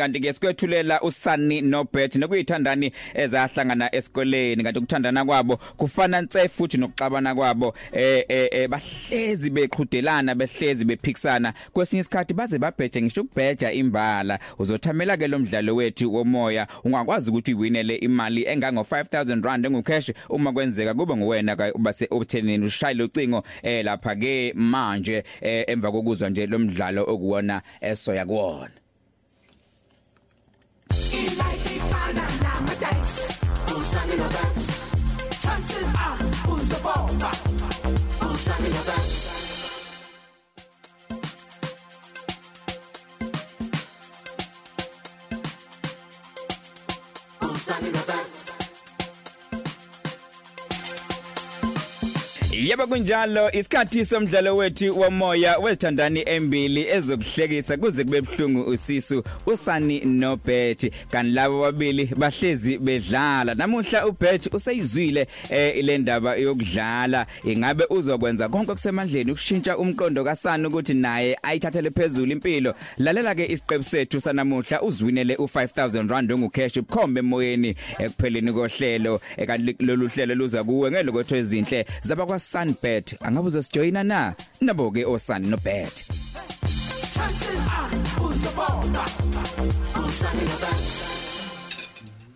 kanti ke sikwethulela usani noBeth nokuyithandani ezahlangana esikoleni. Kanti ukuthandana kwabo kufana nse futhi nokuxabana kwabo. Eh eh bahlezi beqhudelana behlezi bephikisana. Kwesinye isikhathi baze babheje ngisho ukubheja imbala. Uzothamela ke lo mdlalo wethu womoya. Ungakwazi ukuthi uwinele imali engango 5000 rand engucash uma kwenzeka kube nguwena ka base obthenini ushayile ucingo eh lapha ke manje eh, emva kokuzwa nje lo mdlalo okuwona esoya kuwona. Chances are uzobomba Yebo kunjalo. Isikhathi somdlalo wethu womoya wethandani embili ezokuhlekisa kuze kube ebhlungu usisu usani noBeth kanti labo babili bahlezi bedlala. Namuhla uBeth useyizwile eh ile ndaba yokudlala. Ingabe uzokwenza konke kusemandleni ukushintsha umqondo kaSani ukuthi naye ayithathele phezulu impilo? Lalela ke isiqebu sethu sanamuhla uzwinele u5000 rand ongucash ukhombe emoyeni ekupheleni kohlelo eh, kanti lolu hlelo luza kuwe ngelokotho ezinhle. Zabakwa Sunbet angabe uzosijoyina na nabo ke osani noBet chances are uzobomba usane nobets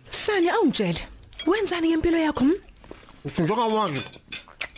Sani awungitshele wenzani ngempilo yakho? hm? Usunjoka manje.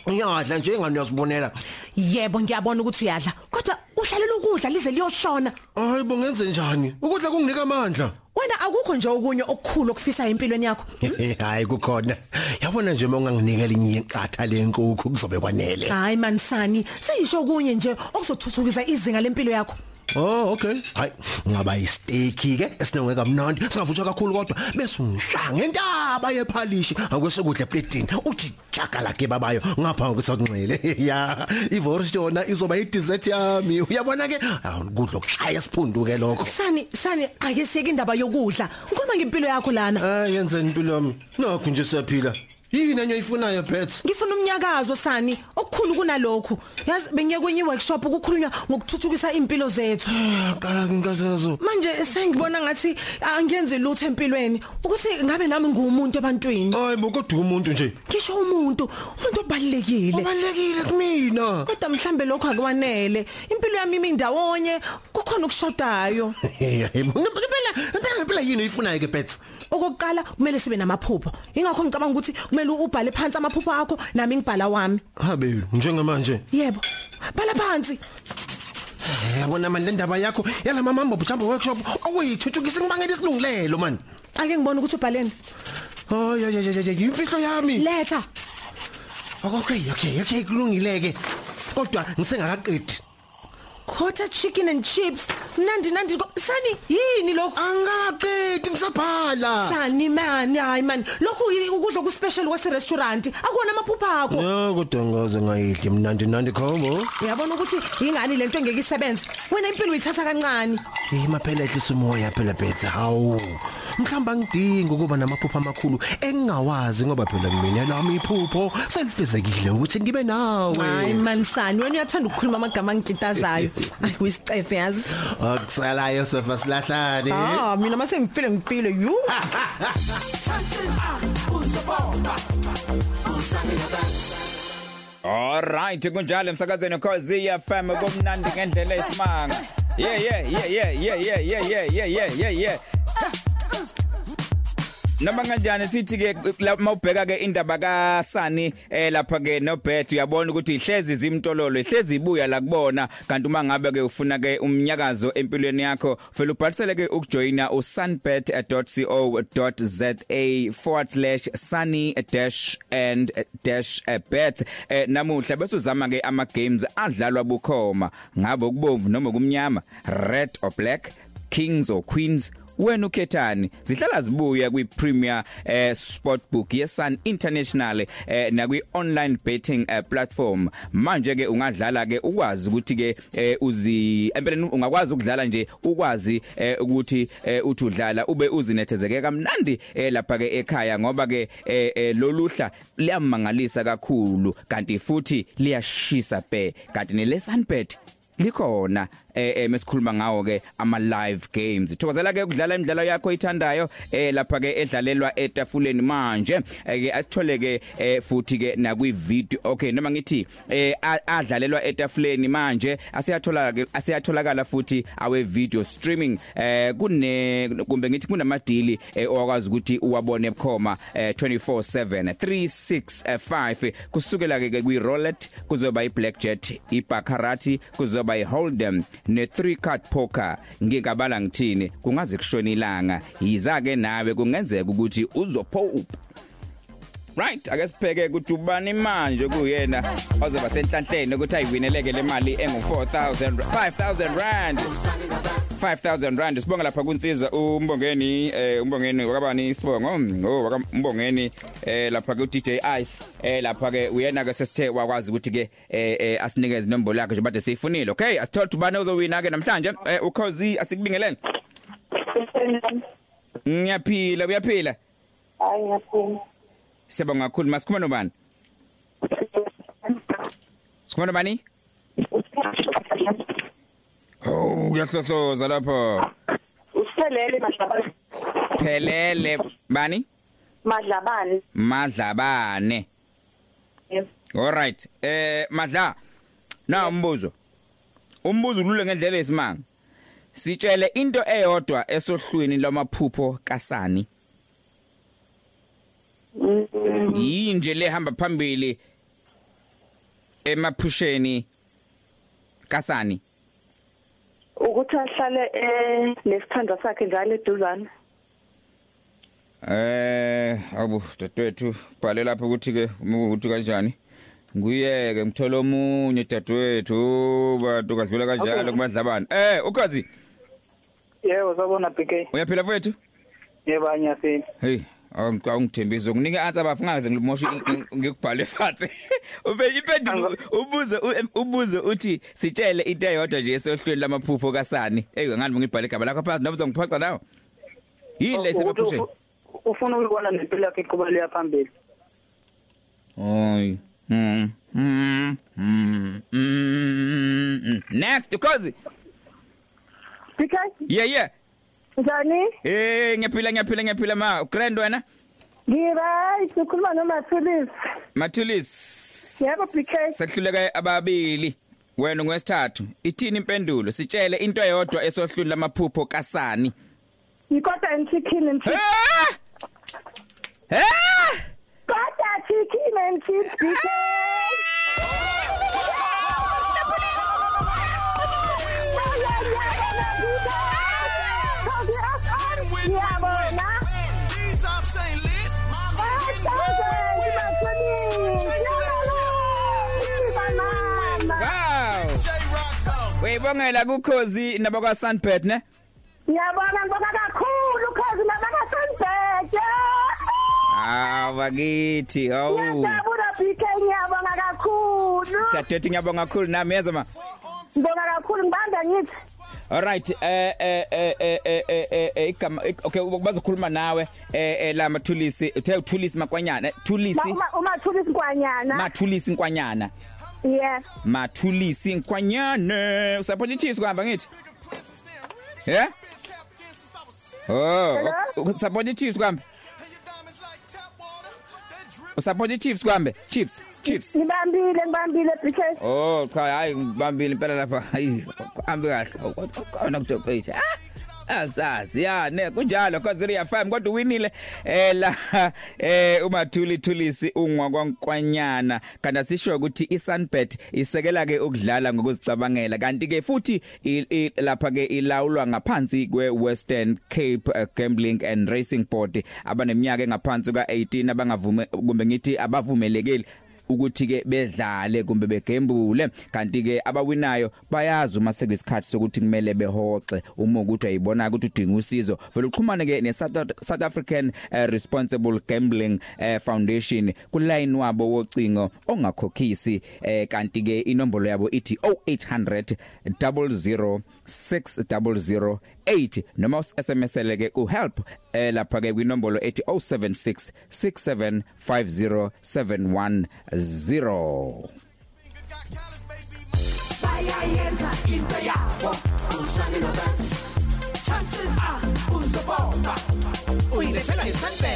Ngiyadla nje engani uyazibonela. Yebo ngiyabona ukuthi uyadla kodwa uhlalela ukudla lize liyoshona. Hayi bo ngenze njani? Ukudla kunginika amandla. Wena akukho nje okunye okukhulu okufisa empilweni yakho. Hayi kukhona. Yabona nje monganginikela inye iqatha lenkukhu kuzobe kwanele. Hayi man Sani seyisho kunye nje okuzothuthukisa izinga lempilo yakho. Oh okay. Hayi ngaba isteak ke esinengeka mnandi singavuthwa kakhulu kodwa. Bese ungishaya ngentaba yephalishi akwesokudla platini uthi jakala ke babayo. Ngapha kwesokunxele ya ivorst yona izoba i dessert yami. Uyabona ke? Awukudla okushaya isiphundu ke lokho. Sani Sani ake siyeke indaba yokudla. Ngikhuluma ngempilo yakho lana. Ah yenzeni impilo yami. Nakho nje siyaphila. Yini enye ifunayo Beth Ngifuna umnyakazo Sani okukhulu kunalokho. Yazi bengiye kwenye workshop ukukhulunywa ngokuthuthukisa impilo zethu. qala nginkazazo Manje sengibona ngathi angiyenze lutho empilweni ukuthi ngabe nami ngumuntu ebantwini. hayi bokodwa umuntu nje Ngisho umuntu, umuntu obalekile. ubalekile kumina Kodwa mhlambe lokho akwanele. Impilo yami imi ndawonye, kukhona ukushodayo. ngempela ngempela ngempela yini uyifunayo ke Beth Okokuqala kumele sibe namaphupho. Ingakho ngicabanga ukuthi kumele ubhale phansi amaphupho akho nami ngibhala wami. habe njengamanje Yebo. Bhala phansi. yabona manje le ndaba yakho yalama mambo mhlawumbe workshop okuyithuthukisa ngibangela isilungulelo man Ake ngibone ukuthi ubhaleni. hayi hayi hayi imfihlo yami Letha. okay okay okay kulungileke kodwa ngisengakaqedi Quarter chicken and chips. Nandi nandi ko- Sani yini lokho? angakaqedi ngisabhala Sani man, hayi man. Lokhu yi- ukudla ku special kwase restaurant. Akona amaphupho akho. ya kodwa ngaze ngayidli mnandi nandi khomo Uyabona ukuthi ingani lento engeke isebenze. Wena impilo uyithatha kancane. hey maphela ehlisa umoya phela Beth hawu mhlamba ngidinga ukuba namaphupho amakhulu engingawazi ngoba phela mina lami iphupho selifezekile ukuthi ngibe nawe Hayi man Sani, wena uyathanda ukukhuluma amagama angigitazayo. Ay kuyisicefe yazi. akusalayo sofa silahlane Ah, mina mase ngifile ngifile you. chances are uzobomba usane nobets Alright kunjalo emsakazweni cause FM kumnandi ngendlela esimanga Yeah yeah yeah yeah yeah yeah yeah yeah yeah yeah yeah yeah Noma kanjani sithi ke mawubheka ke indaba kaSani eh lapha ke noBeth uyabona ukuthi ihlezi zimtololo ihlezi ibuya la kubona. Kanti uma ngabe ke ufuna ke umnyakazo empilweni yakho vele ubhalisele ke ukujoina usunbet.co.za/sunny dash and dash bet eh namuhla bese uzama ke ama games adlalwa bukhoma. Ngabe kubomvu noma kumnyama red or black kings or queens wena ukhethani? Zihlala zibuya kwi Premier eh, Sportbook yeSun International eh, na kwi online betting eh, platform. Manje ke ungadlala ke ukwazi ukuthi ke eh, uzi empeleni ungakwazi ukudlala nje ukwazi eh, ukuthi eh, uthi udlala ube uzinethezeke kamnandi eh, lapha ke ekhaya ngoba ke eh, eh, loluhla liyamangalisa kakhulu kanti futhi liyashisa be kanti ne Sunbet likhona eh eh, mesikhuluma ngawo ke ama live games. Thokozela ke ukudlala imidlalo yakho oyithandayo eh lapha ke edlalelwa etafuleni manje. Eh, ke asithole ke eh, futhi ke na kwi video okay noma ngithi eh a- adlalelwa etafuleni manje asiyathola ke asiyatholakala futhi awe video streaming. Eh kune kumbe ngithi kunama deal eh, owakwazi ukuthi uwabone bukhoma eh, 24/7 365 kusukela ke kwi roulette kuzoba i blackjack i baccarat kuzoba i hold'em ne three card poker. Ngingabala ngithini? Kungaze kushona ilanga. Yiza ke nawe kungenzeka ukuthi uzophopa Right ake sipheke ukuthi ubani manje kuyena ozoba senhlanhleni ukuthi ayiwineleke le mali engu 4000 5000 rand. 5000 rand. Sibonga lapha kunsizwa umbongeni eh umbongeni wakabani? Sibongo oh wakambongeni eh lapha ku DJ Ice eh lapha ke uyena ke sesithe wakwazi ukuthi ke eh eh, asinikeze inombolo yakhe nje bade siyifunile okay? Asithola ubani ozowina ke namhlanje? Eh ukhozi asikubingelele? Ngiyaphila uyaphila hayi ngiyaphuma siyabonga kakhulu masikhuluma nobani? Sikhuluma nobani? Oh kuyahlohloza lapha usiphelele madlabane. Phelele bani? Madlabane. Madlabane. Alright eh madla na umbuzo? Umbuzo ulule ngendlela esimanga. Sitshele into eyodwa esohlwini lwamaphupho kasani. Yinje lehamba phambili emaphusheni kasani. Ukuthi ahlale eh nesithandwa sakhe njalo eduzane. Eh awu dadwethu bhale lapha ukuthi ke ukuthi kanjani? Nguyeke ngithola omunye dadwethu bantu kadlula kanjalo kumadlabana eh ukhazi Yebo sabona BK. uyaphila mfowethu? Yebo anyasini. hey. Awungithembisa ukunika answer bafu ngaze ngimoshe ngikubhale phansi ube impendulo ubuze ubuze uthi sitshele into eyodwa nje esohlweni lamaphupho kasani hey ngani ngibhale igaba lakho phansi nobuzo ngiphoqa nawe yini lesebephusheni Ufuna ukubona nempilo yakhe iqhubekela phambili. Oy. Mm. Mm. Mm. Mm. Next because BK yeah yeah. Njani Eh ngiyaphila ngiyaphila ngiyaphila ma grand wena ngiba sikhuluma noMathulisi Mathulis. yebo BK Sehluleka ababili. Wena ngwesithathu. Ithini impendulo? Sitshele into eyodwa esohlwini lamaphupho kasani. ikota and chicken and chips Ah! Ah! kota and chips BK though. Uyibongela kukhozi nabakwa Sunbird ne? Ngiyabona ngibona kakhulu cause nabaka Sunbed. Ah, bakithi. Awu. Ngiyabona BK ngiyabona kakhulu. Dadethu ngiyabonga kakhulu nami yezwa ma. Ngibona kakhulu ngibanda ngithi. Alright eh eh eh eh eh eh, eh eh, igama okay bazokhuluma nawe eh la mathulisi uthe uthulisi makwanyana thulisi? Uma uma thuli isikwanyana. mathulisi nkwanyana. Yeah. mathulisi nkwanyana. Usupport iChiefs kuhamba ngithi? Yeah Oh usupport iChiefs kuhamba usupport iChiefs kuhambe Chiefs Chiefs. Ngibambile ngibambile BK. Oh cha hayi ngibambile impela lapha. Hayi kuhambe kahle. Kona kudobate ah! Asazi ya ne kunjalo cause Ria FM kodwa uwinile eh la eh umathuli thulisi ungwa kwankwanyana. Kanti sisho ukuthi iSunbet isekela ke ukudlala ngokuzicabangela kanti ke futhi i- i- lapha ke ilawulwa ngaphansi kweWestern Cape eh, Gambling and Racing Board abaneminyaka engaphansi ka18 abangavume kumbe ngithi abavumelekile ukuthi ke bedlale kumbe begembule. Kanti ke abawinayo bayazi uma sekuyisikhathi sokuthi kumele behoxe. Uma ukuthi ayibona ukuthi udinga usizo vele uqhumane ke ne South South African uh, Responsible Gambling uh, Foundation ku line wabo wocingo ongakhokhisi eh, kanti ke inombolo yabo ithi 0800 00 6008 noma SMS-ele ke ku help eh, lapha ke kwinombolo ethi 076 6750 710 bayayenza into yabo usane nobet chances are uzobona uyilethela isenze